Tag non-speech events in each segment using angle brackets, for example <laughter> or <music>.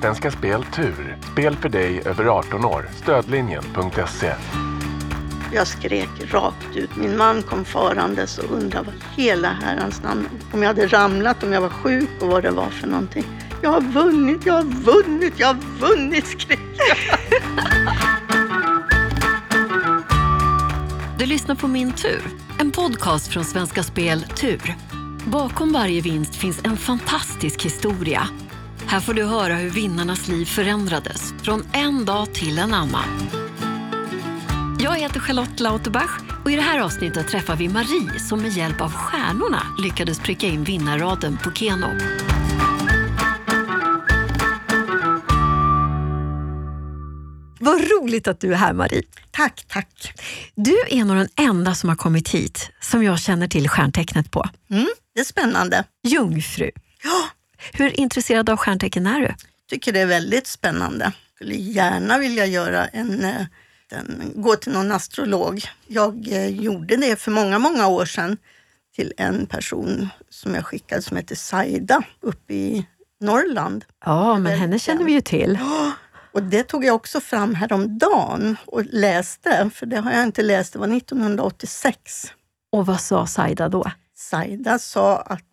Svenska Spel Tur. Spel för dig över 18 år. Stödlinjen.se. Jag skrek rakt ut. Min man kom farandes och undrade vad hela herrans namn, om jag hade ramlat, om jag var sjuk och vad det var för någonting. Jag har vunnit, jag har vunnit, jag har vunnit, skrek jag. <laughs> Du lyssnar på Min tur, en podcast från Svenska Spel Tur. Bakom varje vinst finns en fantastisk historia. Här får du höra hur vinnarnas liv förändrades från en dag till en annan. Jag heter Charlotte Lauterbach och i det här avsnittet träffar vi Marie som med hjälp av stjärnorna lyckades pricka in vinnarraden på Keno. Vad roligt att du är här Marie. Tack, tack. Du är nog den enda som har kommit hit som jag känner till stjärntecknet på. Mm, det är spännande. Jungfru. Ja, Hur intresserad av stjärntecken är du? tycker det är väldigt spännande. Skulle gärna vilja göra en, eh, en, gå till någon astrolog. Jag eh, gjorde det för många, många år sedan till en person som jag skickade som heter Saida uppe i Norrland. Ja, men henne känner vi ju till. <gasps> Och det tog jag också fram häromdagen och läste, för det har jag inte läst, det var 1986. Och vad sa Saida då? Saida sa att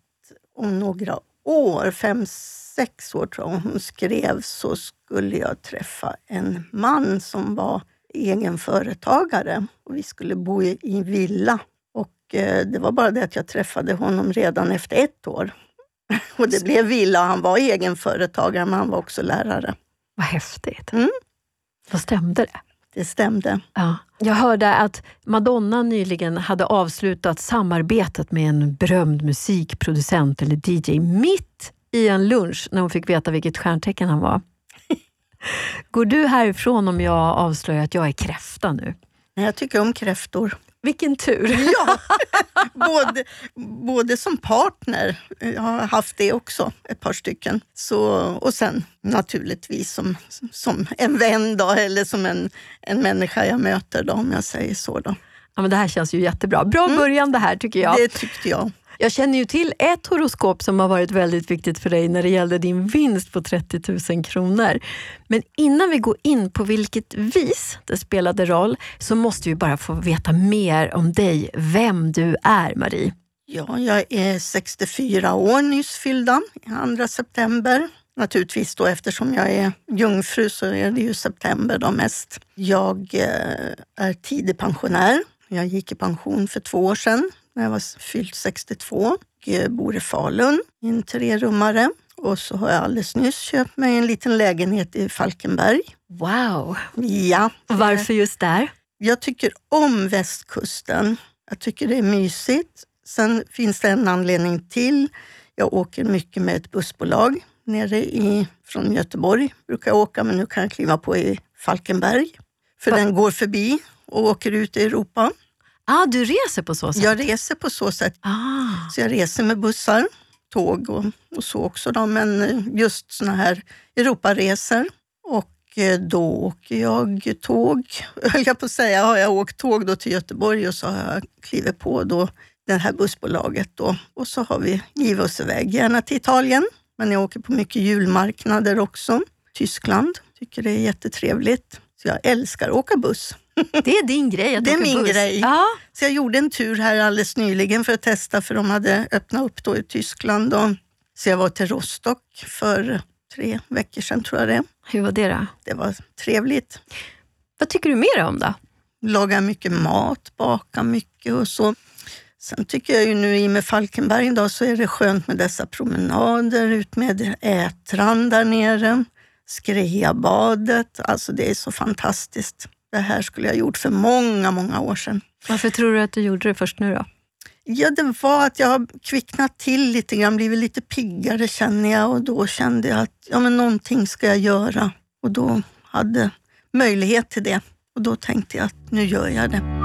om några år, fem, sex år tror jag hon skrev, så skulle jag träffa en man som var egen företagare och vi skulle bo i i villa. Och eh, det var bara det att jag träffade honom redan efter ett år. <laughs> Och det blev villa. Han var egen företagare men han var också lärare. Vad häftigt. Mm. Vad stämde det? Det stämde. Ja. Jag hörde att Madonna nyligen hade avslutat samarbetet med en berömd musikproducent eller DJ mitt i en lunch när hon fick veta vilket stjärntecken han var. <laughs> Går du härifrån om jag avslöjar att jag är kräfta nu? Jag tycker om kräftor. Vilken tur! <laughs> Ja, <laughs> både, både som partner, jag har haft det också, ett par stycken. Så, och sen naturligtvis som, som en vän då, eller som en, en människa jag möter, då, om jag säger så. Då. Ja, men det här känns ju jättebra. Bra början det här tycker jag. Det tyckte jag. Jag känner ju till ett horoskop som har varit väldigt viktigt för dig när det gällde din vinst på 30 000 kronor. Men innan vi går in på vilket vis det spelade roll så måste vi bara få veta mer om dig, vem du är Marie. Ja, jag är 64 år nyss fyllda, 2 september. Naturligtvis då eftersom jag är jungfru så är det ju september då mest. Jag eh, är tidig pensionär. Jag gick i pension för två år sedan när jag var fyllt 62. och eh, bor i Falun i en trerummare. Och så har jag alldeles nyss köpt mig en liten lägenhet i Falkenberg. Wow! Ja, Varför just där? jag tycker om västkusten. Jag tycker det är mysigt. Sen finns det en anledning till. Jag åker mycket med ett bussbolag nere i, från Göteborg. brukar jag åka, men nu kan jag kliva på i Falkenberg. För Va- den går förbi och åker ut i Europa. Ah, du reser på så sätt? Jag reser på så sätt. Ah. Så jag reser med bussar, tåg och, och så också. Då, men eh, just såna här Europaresor. Och eh, då åker jag tåg, <laughs> höll jag på att säga. Har jag åkt tåg då till Göteborg och så har jag klivit på då det här bussbolaget. Då. Och så har vi givit oss iväg, gärna till Italien. Men jag åker på mycket julmarknader också. Tyskland, tycker det är jättetrevligt. Så jag älskar att åka buss. Det är din grej att Det är min buss. grej. Ja. Så jag gjorde en tur här alldeles nyligen för att testa, för de hade öppnat upp då i Tyskland. Då. Så jag var till Rostock för tre veckor sedan, tror jag det Hur var det då? Det var trevligt. Vad tycker du mer om då? Laga mycket mat, baka mycket och så. Sen tycker jag ju nu i med Falkenberg då, så är det skönt med dessa promenader ut med Ätran där nere. Skreabadet, alltså det är så fantastiskt. Det här skulle jag ha gjort för många, många år sedan. Varför tror du att du gjorde det först nu då? Ja, det var att jag har kvicknat till lite grann, blivit lite piggare känner jag och då kände jag att ja, men någonting ska jag göra. Och då hade möjlighet till det. Och då tänkte jag att nu gör jag det.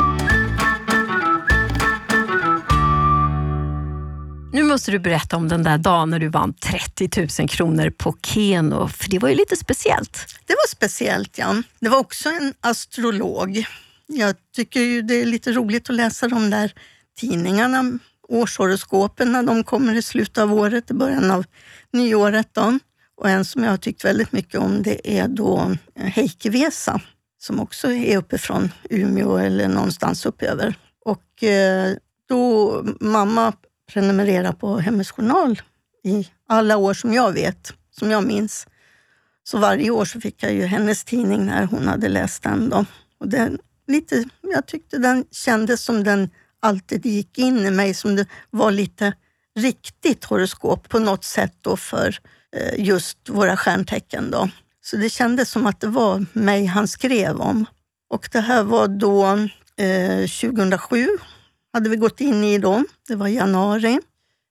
Nu måste du berätta om den där dagen när du vann 30 000 kronor på Keno, för det var ju lite speciellt. Det var speciellt, ja. Det var också en astrolog. Jag tycker ju det är lite roligt att läsa de där tidningarna, årshoroskopen, när de kommer i slutet av året, i början av nyåret. Då. Och en som jag har tyckt väldigt mycket om det är då eh, Heikki-Vesa som också är uppifrån Umeå eller någonstans uppöver. Och eh, då mamma prenumerera på Hemmets Journal i alla år som jag vet, som jag minns. Så varje år så fick jag ju hennes tidning när hon hade läst den. Då. Och den, lite, jag tyckte den kändes som den alltid gick in i mig, som det var lite riktigt horoskop på något sätt då för eh, just våra stjärntecken. Då. Så det kändes som att det var mig han skrev om. Och det här var då eh, 2007, hade vi gått in i då. Det var januari.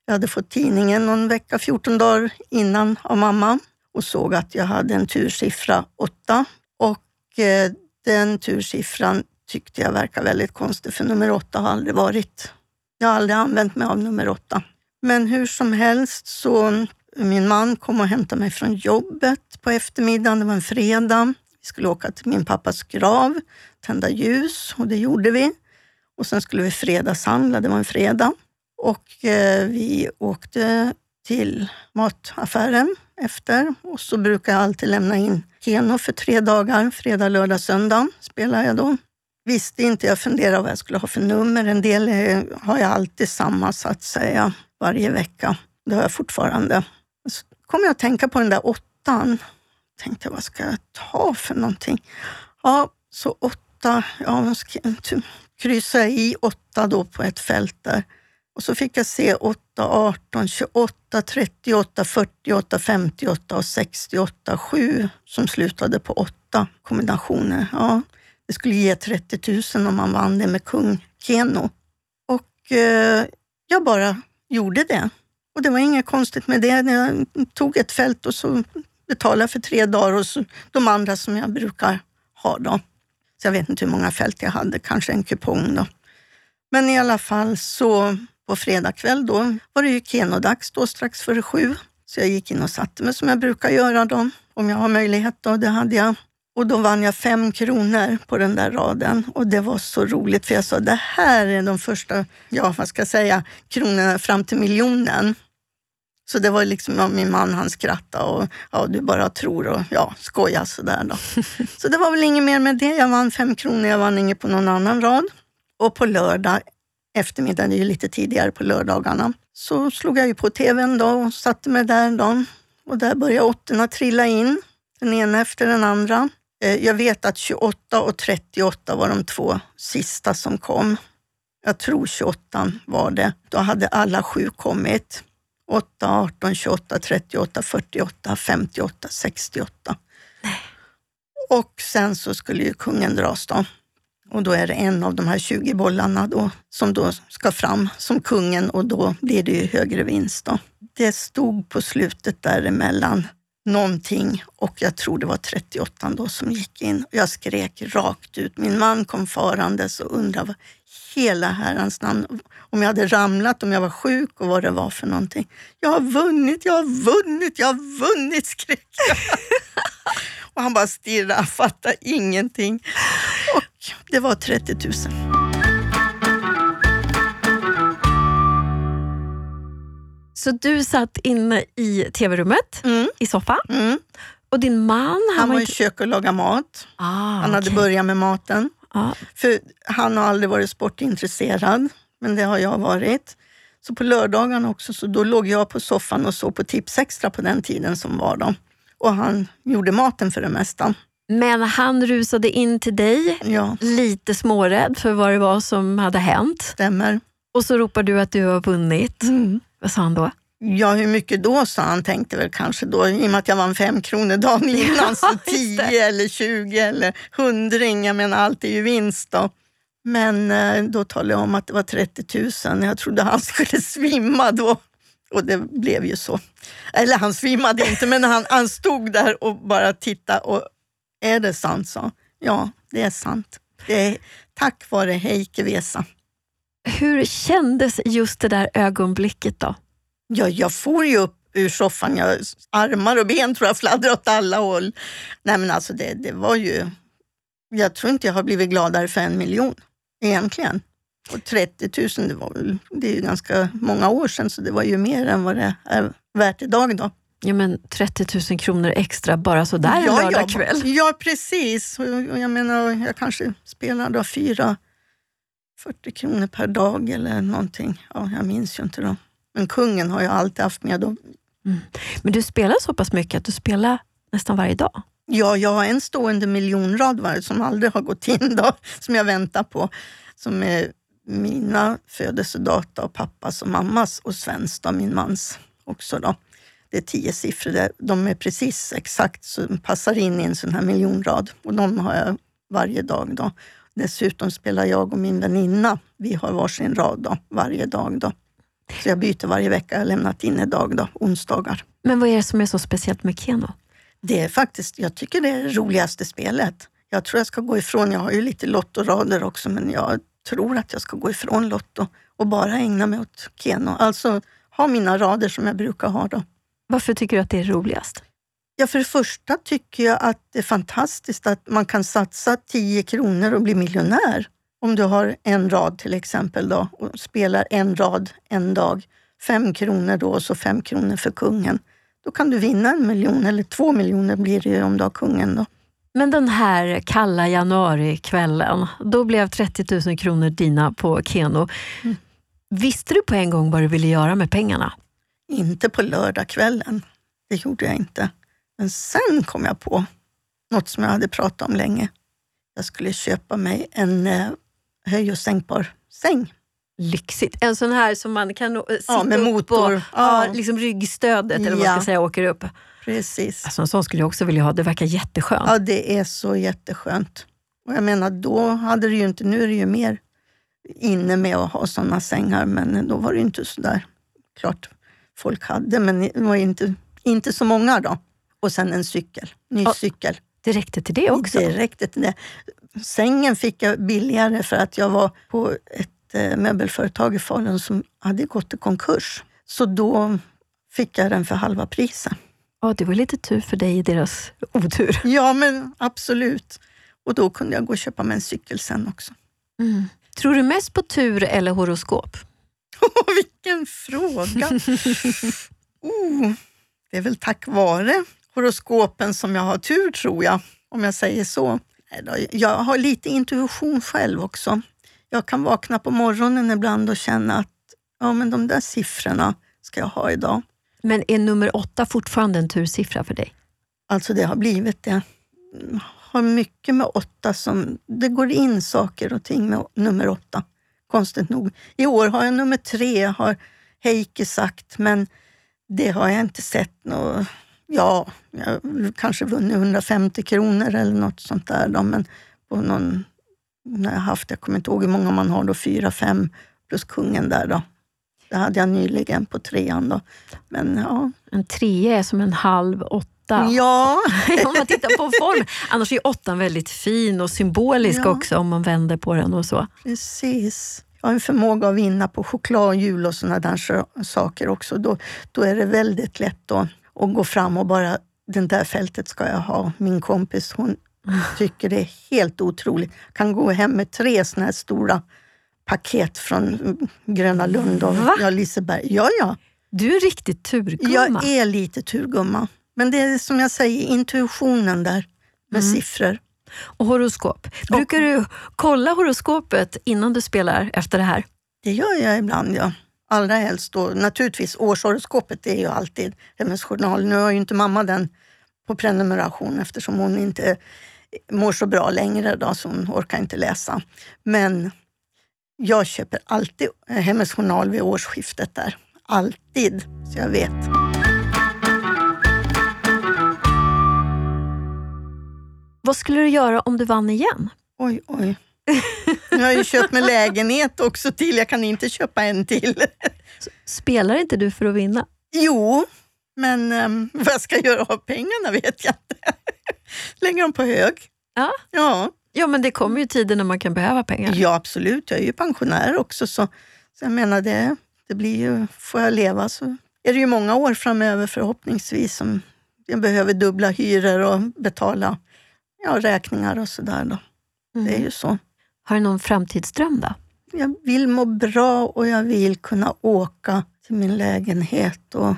Jag hade fått tidningen någon vecka, 14 dagar innan av mamma och såg att jag hade en tursiffra 8. Och eh, den tursiffran tyckte jag verkade väldigt konstig, för nummer 8 har aldrig varit... Jag har aldrig använt mig av nummer 8. Men hur som helst så min man kom och hämtade mig från jobbet på eftermiddagen. Det var en fredag. Vi skulle åka till min pappas grav, tända ljus och det gjorde vi. Och sen skulle vi fredagshandla, det var en fredag. Och eh, vi åkte till mataffären efter och så brukar jag alltid lämna in Keno för tre dagar. Fredag, lördag, söndag spelar jag då. Visste inte, jag funderade vad jag skulle ha för nummer. En del är, har jag alltid samma så att säga varje vecka. Det har jag fortfarande. Så kom jag att tänka på den där åttan. Tänkte, vad ska jag ta för någonting? Ja, så åtta, ja, kryssa i åtta då på ett fält där. Och så fick jag se 8, 18, 28, 38, 48, 58 och 68, 7 som slutade på 8 kombinationer. Ja, det skulle ge 30 000 om man vann det med kung Keno. Och eh, jag bara gjorde det. Och det var inget konstigt med det. Jag tog ett fält och så betalade för tre dagar och så de andra som jag brukar ha. Då. Så jag vet inte hur många fält jag hade, kanske en kupong. Då. Men i alla fall så på fredag kväll då var det ju kenodags då strax före sju. Så jag gick in och satte mig som jag brukar göra då, om jag har möjlighet. Då. Det hade jag. Och då vann jag fem kronor på den där raden och det var så roligt för jag sa det här är de första, ja vad ska jag säga, kronorna fram till miljonen. Så det var liksom, min man han skrattade och ja, du bara tror och ja, skoja sådär då. <laughs> Så det var väl inget mer med det. Jag vann fem kronor, jag vann inget på någon annan rad. Och på lördag eftermiddag, det är ju lite tidigare på lördagarna, så slog jag ju på tvn då och satte mig där då. Och där började åttorna trilla in, den ena efter den andra. Eh, jag vet att 28 och 38 var de två sista som kom. Jag tror 28 var det. Då hade alla sju kommit. 8, 18, 28, 38, 48, 58, 68. Nej. Och sen så skulle ju kungen dras då. Och då är det en av de här 20 bollarna då, som då ska fram som kungen och då blir det ju högre vinst. Då. Det stod på slutet däremellan någonting och jag tror det var 38 då som gick in. Jag skrek rakt ut. Min man kom farandes och undrade vad hela herrans namn, om jag hade ramlat, om jag var sjuk och vad det var för någonting. Jag har vunnit, jag har vunnit, jag har vunnit, skrek jag. <laughs> och han bara stirrade, fattade ingenting. Och det var 30 000. Så du satt inne i tv-rummet, mm. i soffan. Mm. Och din man? Han, han var, i kök och lagade mat. Ah, han okay. hade börjat med maten. Ah. För Han har aldrig varit sportintresserad, men det har jag varit. Så på lördagarna också, så då låg jag på soffan och såg på Tips Extra på den tiden som var då. Och han gjorde maten för det mesta. Men han rusade in till dig, ja. lite smårädd för vad det var som hade hänt. Stämmer. Och så ropar du att du har vunnit. Mm. Vad sa han då? Ja, hur mycket då, sa han. Tänkte väl kanske då, i och med att jag vann fem kronor dagen <laughs> innan, så tio eller tjugo eller hundring. Jag menar, allt är ju vinst då. Men eh, då talade jag om att det var 30 000. Jag trodde han <laughs> skulle svimma då. Och det blev ju så. Eller han svimmade inte, men han, han stod där och bara tittade. Och, är det sant, sa Ja, det är sant. Det är tack vare Heike Vesa. Hur kändes just det där ögonblicket då? Ja, jag får ju upp ur soffan. Jag, armar och ben tror jag fladdrade åt alla håll. Nej men alltså det, det var ju... Jag tror inte jag har blivit gladare för en miljon egentligen. Och 30 000, det, var, det är ju ganska många år sedan så det var ju mer än vad det är värt idag. Då. Ja, men 30 000 kronor extra bara sådär en ja, lördagkväll. Ja, ja, precis. Jag menar, jag kanske spelar då fyra 40 kronor per dag eller någonting. Ja, jag minns ju inte då. Men kungen har jag alltid haft med. Då. Mm. Men du spelar så pass mycket att du spelar nästan varje dag? Ja, jag har en stående miljonrad som aldrig har gått in, då, som jag väntar på. Som är mina födelsedata och pappas och mammas och Svens, då, min mans också. Då. Det är tio siffror, de är precis exakt som passar in i en sån här miljonrad och de har jag varje dag. Då. Dessutom spelar jag och min väninna, vi har varsin rad då, varje dag. Då. Så jag byter varje vecka, jag har lämnat in en dag, då, onsdagar. Men vad är det som är så speciellt med Keno? Det är faktiskt, jag tycker det är det roligaste spelet. Jag tror jag ska gå ifrån, jag har ju lite lottorader också, men jag tror att jag ska gå ifrån Lotto och bara ägna mig åt Keno. Alltså ha mina rader som jag brukar ha. Då. Varför tycker du att det är roligast? Ja, för det första tycker jag att det är fantastiskt att man kan satsa 10 kronor och bli miljonär. Om du har en rad till exempel då, och spelar en rad en dag. Fem kronor då och så fem kronor för kungen. Då kan du vinna en miljon, eller två miljoner blir det ju om du har kungen. Då. Men den här kalla januarikvällen, då blev 30 000 kronor dina på Keno. Mm. Visste du på en gång vad du ville göra med pengarna? Inte på lördagskvällen. Det gjorde jag inte. Men sen kom jag på något som jag hade pratat om länge. Jag skulle köpa mig en eh, höj och sänkbar säng. Lyxigt. En sån här som man kan eh, sitta ja, med motor. upp och ja. liksom ryggstödet eller vad man ska säga, åker upp. Precis. Alltså, en sån skulle jag också vilja ha. Det verkar jätteskönt. Ja, det är så jätteskönt. Och jag menar, då hade det ju inte... Nu är det ju mer inne med att ha såna sängar, men då var det inte så där. Klart folk hade, men det var inte, inte så många då. Och sen en cykel, ny ja, cykel. Det räckte till det också? Det räckte till det. Sängen fick jag billigare för att jag var på ett eh, möbelföretag i Falun som hade gått i konkurs. Så då fick jag den för halva priset. Ja, det var lite tur för dig i deras otur. <laughs> Ja, men absolut. Och då kunde jag gå och köpa mig en cykel sen också. Mm. Tror du mest på tur eller horoskop? <laughs> Vilken fråga! <laughs> oh, det är väl tack vare horoskopen som jag har tur, tror jag, om jag säger så. Jag har lite intuition själv också. Jag kan vakna på morgonen ibland och känna att ja, men de där siffrorna ska jag ha idag. Men är nummer åtta fortfarande en tursiffra för dig? Alltså det har blivit det. Har mycket med åtta som... Det går in saker och ting med nummer åtta, konstigt nog. I år har jag nummer tre, har Heike sagt, men det har jag inte sett något ja, jag kanske vunnit 150 kronor eller något sånt där. Då, men på någon, när jag haft, jag kommer inte ihåg hur många man har då, fyra, fem plus kungen där då. Det hade jag nyligen på trean då. Men, ja. En trea är som en halv åtta. Ja. <laughs> om man tittar på form. Annars är åttan väldigt fin och symbolisk ja. också om man vänder på den och så. Precis. Jag har en förmåga att vinna på choklad, jul och sådana där saker också. Då, då är det väldigt lätt att och gå fram och bara, den där fältet ska jag ha. Min kompis hon tycker det är helt otroligt. Kan gå hem med tre såna här stora paket från Gröna Lund och Va? ja, Liseberg. Ja, ja. Du är riktigt turgumma. Jag är lite turgumma. Men det är som jag säger, intuitionen där med mm. siffror. Och horoskop. Brukar och, du kolla horoskopet innan du spelar efter det här? Det gör jag ibland, ja. Allra helst då, naturligtvis årshoroskopet är ju alltid hennes journal. Nu har ju inte mamma den på prenumeration eftersom hon inte mår så bra längre då, så hon orkar inte läsa. Men jag köper alltid hennes journal vid årsskiftet där. Alltid, så jag vet. Vad skulle du göra om du vann igen? Oj, oj. <laughs> Nu har jag ju köpt mig lägenhet också till. Jag kan inte köpa en till. Spelar inte du för att vinna? Jo, men um, vad jag ska göra av pengarna vet jag inte. Lägga dem på hög. Ja. ja. Ja, men det kommer ju tider när man kan behöva pengar. Ja, absolut. Jag är ju pensionär också, så, så jag menar, det, det blir ju, får jag leva så är det ju många år framöver förhoppningsvis som jag behöver dubbla hyror och betala ja, räkningar och sådär. Mm. Det är mm. ju så. Har du någon framtidsdröm då? Jag vill må bra och jag vill kunna åka till min lägenhet och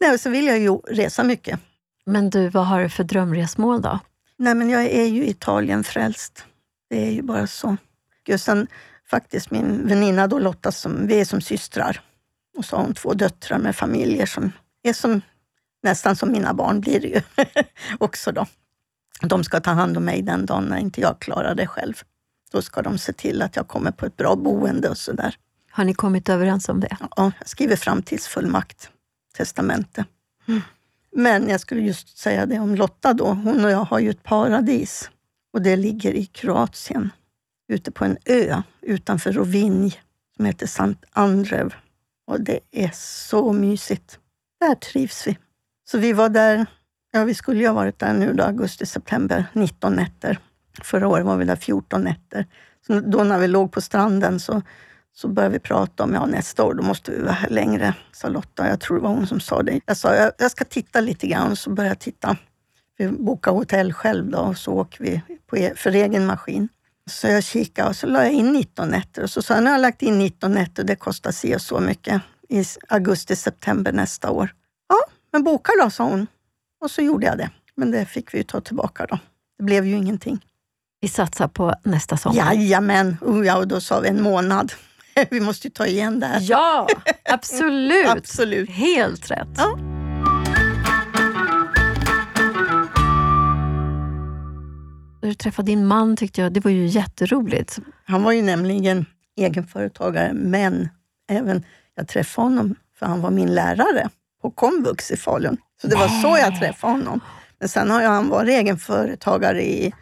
Nej, så vill jag ju resa mycket. Men du, vad har du för drömresmål då? Nej, men jag är ju Italien-frälst. Det är ju bara så. Och sen faktiskt min väninna då Lotta, som, vi är som systrar. Och så har hon två döttrar med familjer som är som, nästan som mina barn blir det ju <laughs> också. då. De ska ta hand om mig den dagen när inte jag klarar det själv. Då ska de se till att jag kommer på ett bra boende och sådär. Har ni kommit överens om det? Ja, jag skriver framtidsfullmakt, testamente. Mm. Men jag skulle just säga det om Lotta då. Hon och jag har ju ett paradis och det ligger i Kroatien, ute på en ö utanför Rovinj som heter Sant Andrev. Och det är så mysigt. Där trivs vi. Så vi var där, ja vi skulle ju ha varit där nu då, augusti, september, 19 nätter. Förra året var vi där 14 nätter. Så då när vi låg på stranden så, så började vi prata om, ja nästa år då måste vi vara här längre, sa Lotta. Jag tror det var hon som sa det. Jag sa, jag, jag ska titta lite grann, så började jag titta. Vi bokade hotell själv då och så åker vi på, e-, för egen maskin. Så jag kikade och så la jag in 19 nätter och så sa jag, nu har jag lagt in 19 nätter, det kostar si och så mycket i augusti, september nästa år. Ja, men boka då, sa hon. Och så gjorde jag det. Men det fick vi ju ta tillbaka då. Det blev ju ingenting. Vi satsar på nästa sommar. Jajamän, oh, ja, och då sa vi en månad. <laughs> vi måste ju ta igen det här. Ja, absolut. <laughs> Absolut. Helt rätt. Ja. När du träffade din man tyckte jag, det var ju jätteroligt. Han var ju nämligen egenföretagare, men även jag träffade honom för han var min lärare på komvux i Falun. Så det var så jag träffade honom. Men sen har han varit egenföretagare i...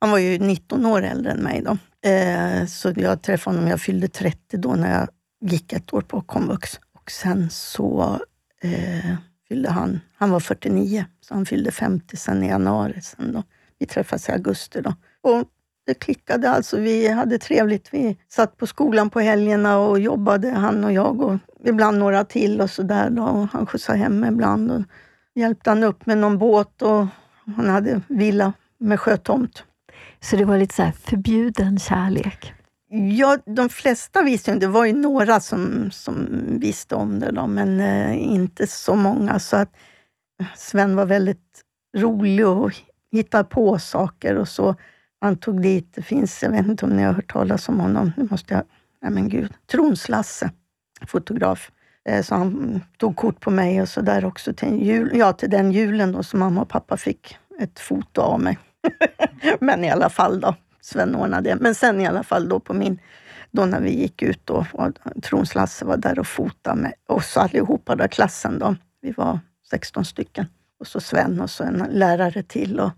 Han var ju 19 år äldre än mig då. Eh, så jag träffade honom, jag fyllde 30 då när jag gick ett år på komvux. Och sen så eh, fyllde han, han var 49, så han fyllde 50 sen i januari. Sen då. Vi träffades i augusti då. Och det klickade alltså. Vi hade trevligt. Vi satt på skolan på helgerna och jobbade, han och jag och ibland några till och sådär. Han skjutsade hem ibland och hjälpte han upp med någon båt och han hade villa med sjötomt. Så det var lite så förbjuden kärlek? Ja, de flesta visste om Det var ju några som, som visste om det, då, men eh, inte så många. Så att eh, Sven var väldigt rolig och hittade på saker och så. Han tog dit, det finns, jag vet inte om ni har hört talas om honom, nu måste jag, nej men gud, Trons-Lasse, fotograf. Eh, så han tog kort på mig och så där också till, jul, ja, till den julen då som mamma och pappa fick ett foto av mig. <laughs> Men i alla fall då, Sven ordnade det. Men sen i alla fall då på min, då när vi gick ut då, och Trons Lasse var där och fotade med oss allihopa, då, klassen då. Vi var 16 stycken. Och så Sven och så en lärare till. Och,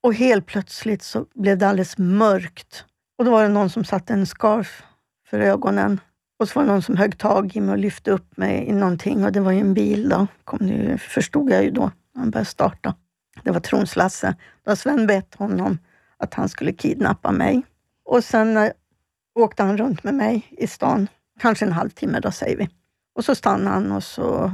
och helt plötsligt så blev det alldeles mörkt. Och då var det någon som satte en scarf för ögonen. Och så var det någon som högg tag i mig och lyfte upp mig i någonting. Och det var ju en bil då, kom det, förstod jag ju då, när han började starta. Det var Trons-Lasse. Då har Sven bett honom att han skulle kidnappa mig. Och sen eh, åkte han runt med mig i stan, kanske en halvtimme då säger vi. Och så stannade han och så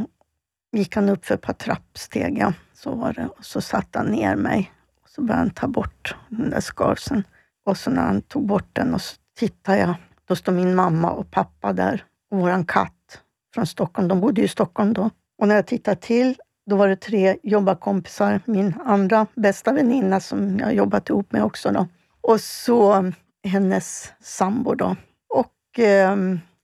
gick han upp för ett par trappsteg, ja. så var det. Och så satte han ner mig. Och så började han ta bort den där skarsen. Och så när han tog bort den och så tittade jag, då stod min mamma och pappa där och våran katt från Stockholm. De bodde ju i Stockholm då. Och när jag tittade till, då var det tre jobbarkompisar, min andra bästa väninna som jag jobbat ihop med också. Då. Och så hennes sambo då. Och eh,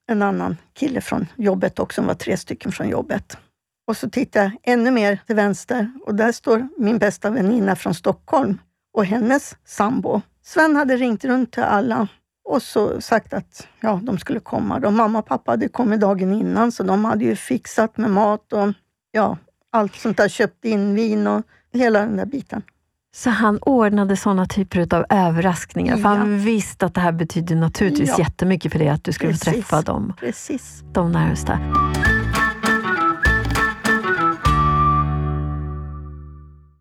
en annan kille från jobbet också, var tre stycken från jobbet. Och så tittar jag ännu mer till vänster och där står min bästa väninna från Stockholm och hennes sambo. Sven hade ringt runt till alla och så sagt att ja, de skulle komma. Då. Mamma och pappa hade kommit dagen innan så de hade ju fixat med mat och ja, allt sånt där. Köpt in vin och hela den där biten. Så han ordnade såna typer av överraskningar, för han visste att det här betydde naturligtvis ja. jättemycket för dig att du skulle Precis. träffa dem, Precis. de närmsta.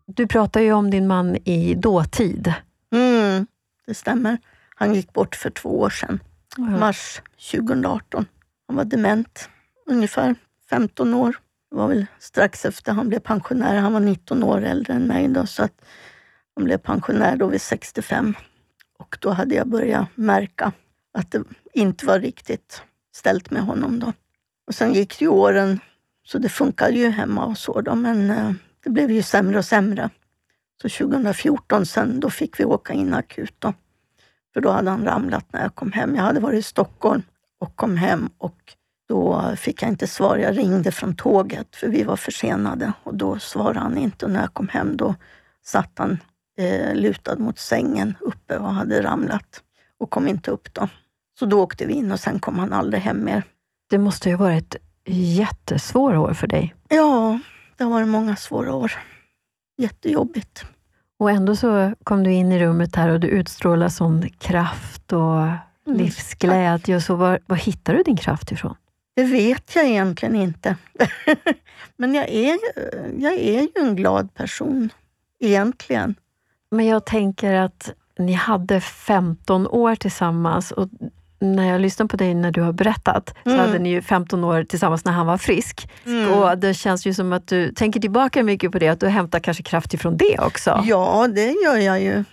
Du pratar ju om din man i dåtid. Mm, det stämmer. Han gick bort för två år sedan, mm. mars 2018. Han var dement, ungefär 15 år. Det var väl strax efter han blev pensionär. Han var 19 år äldre än mig. Då, så att han blev pensionär då vid 65. Och då hade jag börjat märka att det inte var riktigt ställt med honom. Då. Och sen gick det ju åren Så det funkade ju hemma och så då, men eh, det blev ju sämre och sämre. Så 2014 sen, då fick vi åka in akut då. För då hade han ramlat när jag kom hem. Jag hade varit i Stockholm och kom hem och då fick jag inte svar. Jag ringde från tåget för vi var försenade och då svarade han inte. Och när jag kom hem då satt han eh, lutad mot sängen uppe och hade ramlat och kom inte upp då. Så då åkte vi in och sen kom han aldrig hem mer. Det måste ju ha varit jättesvåra år för dig. Ja, det har varit många svåra år. Jättejobbigt. Och ändå så kom du in i rummet här och du utstrålar sån kraft och livsglädje. Och så var, var hittar du din kraft ifrån? Det vet jag egentligen inte. <laughs> Men jag är, jag är ju en glad person, egentligen. Men jag tänker att ni hade 15 år tillsammans och när jag lyssnar på dig när du har berättat, så Mm. hade ni ju 15 år tillsammans när han var frisk. Mm. Och Det känns ju som att du tänker tillbaka mycket på det, att du hämtar kanske kraft ifrån det också. Ja, det gör jag ju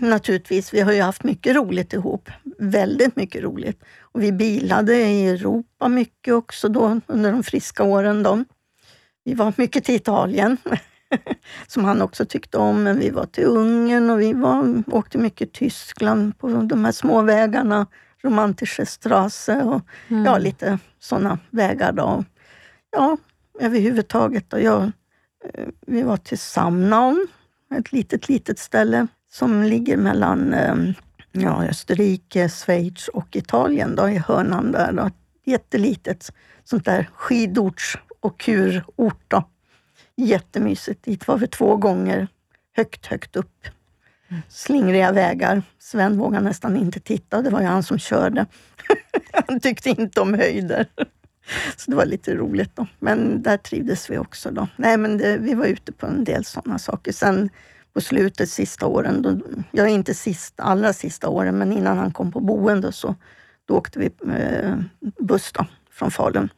naturligtvis. Vi har ju haft mycket roligt ihop. Väldigt mycket roligt. Och vi bilade i Europa mycket också då under de friska åren. Då. Vi var mycket till Italien, <laughs> som han också tyckte om. Men vi var till Ungern och vi var, åkte mycket Tyskland på de här små vägarna. Romantische Straße och Mm. ja, lite sådana vägar. Då. Ja, överhuvudtaget. Då. Jag, eh, vi var till Samnaun, ett litet, litet ställe som ligger mellan eh, ja, Österrike, Schweiz och Italien, då, i hörnan där. Då. Jättelitet sånt där skidorts och kurort. Då. Jättemysigt. Dit var vi två gånger. Högt, högt upp. Slingriga vägar. Sven vågade nästan inte titta. Det var ju han som körde. <laughs> han tyckte inte om höjder. <laughs> Så det var lite roligt då. Men där trivdes vi också då. Nej, men det, vi var ute på en del sådana saker. Sen på slutet, sista åren, då, jag är inte sista, allra sista åren, men innan han kom på boende så då åkte vi eh, buss då, från Falun.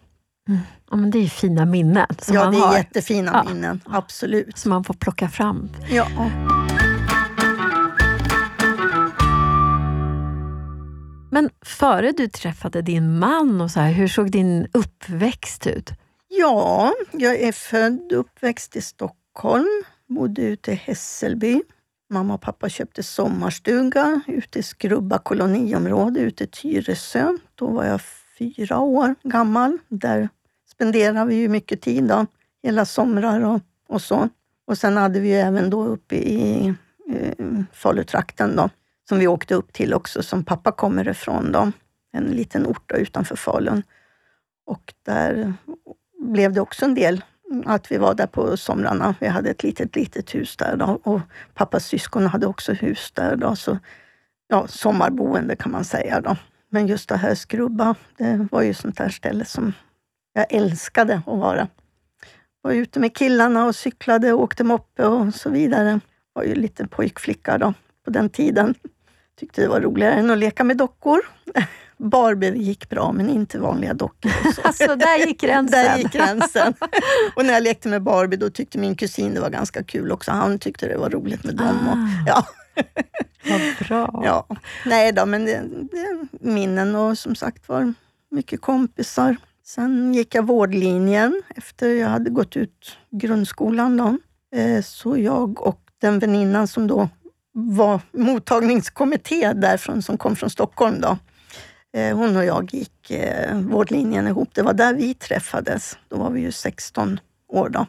Ja, men det är fina minnen som ja, det är har, jättefina Ja. minnen. Absolut. som man får plocka fram. Ja. Men före du träffade din man, och så här, hur såg din uppväxt ut? ja, jag är född och uppväxt i Stockholm. Bodde ute i Hässelby. Mamma och pappa köpte sommarstuga ute i Skrubba koloniområde ute i Tyresö. Då var jag fyra år gammal. Där spenderade vi ju mycket tid, då, hela somrar och, och så. Och sen hade vi ju även då uppe i eh, Falutrakten då, som vi åkte upp till också, som pappa kommer ifrån. Då. En liten ort då, utanför Falun. Och där blev det också en del att vi var där på somrarna. Vi hade ett litet, litet hus där då, och pappas syskon hade också hus där. Då, så, ja, sommarboende kan man säga. Då. Men just det här Skrubba, det var ju sånt där ställe som jag älskade att vara. Var ute med killarna och cyklade och åkte moppe och så vidare. Var ju lite pojkflicka då, på den tiden. Tyckte det var roligare än att leka med dockor. <laughs> Barbie gick bra, men inte vanliga dockor. och så. Alltså, där gick <laughs> gränsen. Där gick gränsen. och när jag lekte med Barbie, då tyckte min kusin det var ganska kul också. Han tyckte det var roligt med dem. Och, Ah. ja, <laughs> Vad bra. ja. Nej då, men det, det minnen och som sagt var mycket kompisar. Sen gick jag vårdlinjen efter jag hade gått ut grundskolan. Då. Eh, Så jag och den väninnan som då var mottagningskommitté därifrån, som kom från Stockholm. Då. Eh, hon och jag gick eh, vårdlinjen ihop. Det var där vi träffades. Då var vi ju 16 år. Då.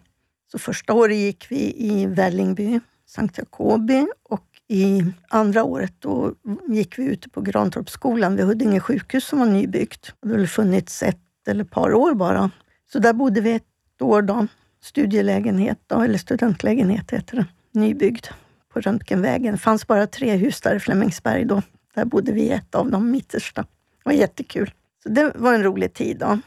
Så första året gick vi i Vällingby, Sankt Jacobi och i andra året då gick vi ute på Grantorpsskolan vid Huddinge sjukhus som var nybyggt. Det hade väl funnits ett eller ett par år bara. Så där bodde vi ett år då. Studielägenhet då, eller studentlägenhet heter det. Nybyggd på Röntgenvägen. Det fanns bara tre hus där i Flemingsberg då. Där bodde vi i ett av de mittersta. Var jättekul. Så det var en rolig tid då.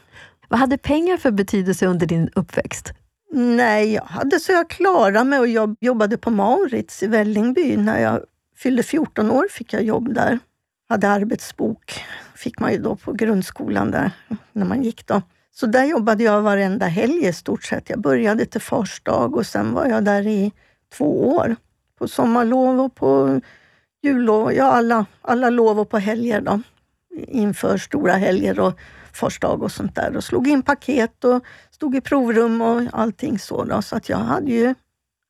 Vad hade pengar för betydelse under din uppväxt? Nej, jag hade så jag klarade mig och jag jobbade på Maurits i Vällingby. När jag fyllde 14 år fick jag jobb där. Hade arbetsbok, fick man ju då på grundskolan där när man gick då. Så där jobbade jag varenda helg i stort sett. Jag började till fars dag och sen var jag där i två år. På sommarlov och på jullov, ja alla, alla lov och på helger då. Inför stora helger och fars dag och sånt där och slog in paket och stod i provrum och allting så. Då, så att jag hade ju,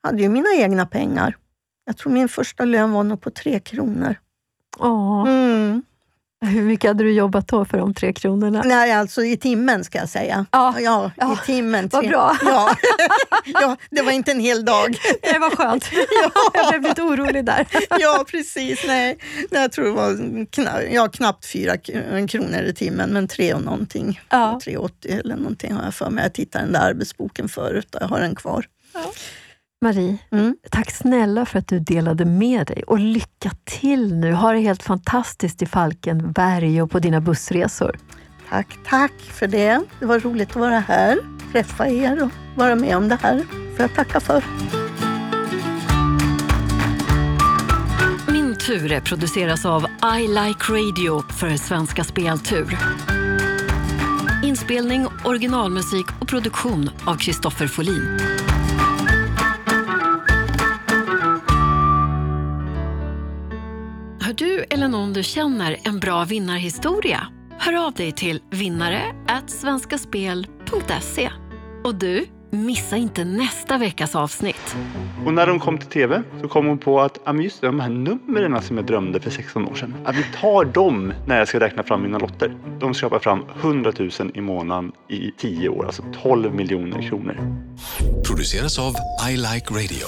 hade ju mina egna pengar. Jag tror min första lön var nog på tre kronor. Åh. Mm. Hur mycket hade du jobbat då för de tre kronorna? Nej, alltså i timmen ska jag säga. Ja, ja, ja. i timmen. Vad bra. <laughs> Ja. ja, det var inte en hel dag. <laughs> Det var skönt. <laughs> Jag blev lite orolig där. Ja, precis. Nej, jag tror det var kna- ja, knappt fyra kronor i timmen, men tre och någonting. Ja. 3,80 eller någonting har jag för mig. Jag tittade i den där arbetsboken förut och jag har den kvar. Marie, Mm. tack snälla för att du delade med dig och lycka till nu. Ha det helt fantastiskt i Falkenberg och på dina bussresor. Tack, tack för det. Det var roligt att vara här, träffa er och vara med om det här. får jag tacka för. Min tur produceras av I Like Radio för Svenska Speltur. Inspelning, originalmusik och produktion av Kristoffer Folin. Har du eller någon du känner en bra vinnarhistoria? Hör av dig till vinnare svenskaspel.se. Och du, missa inte nästa veckas avsnitt. Och när de kom till TV så kom hon på att ah, just det, de här numren som jag drömde för 16 år sedan. Att vi tar dem när jag ska räkna fram mina lotter. De skapar fram 100 000 i månaden i 10 år, alltså 12 miljoner kronor. Produceras av I Like Radio.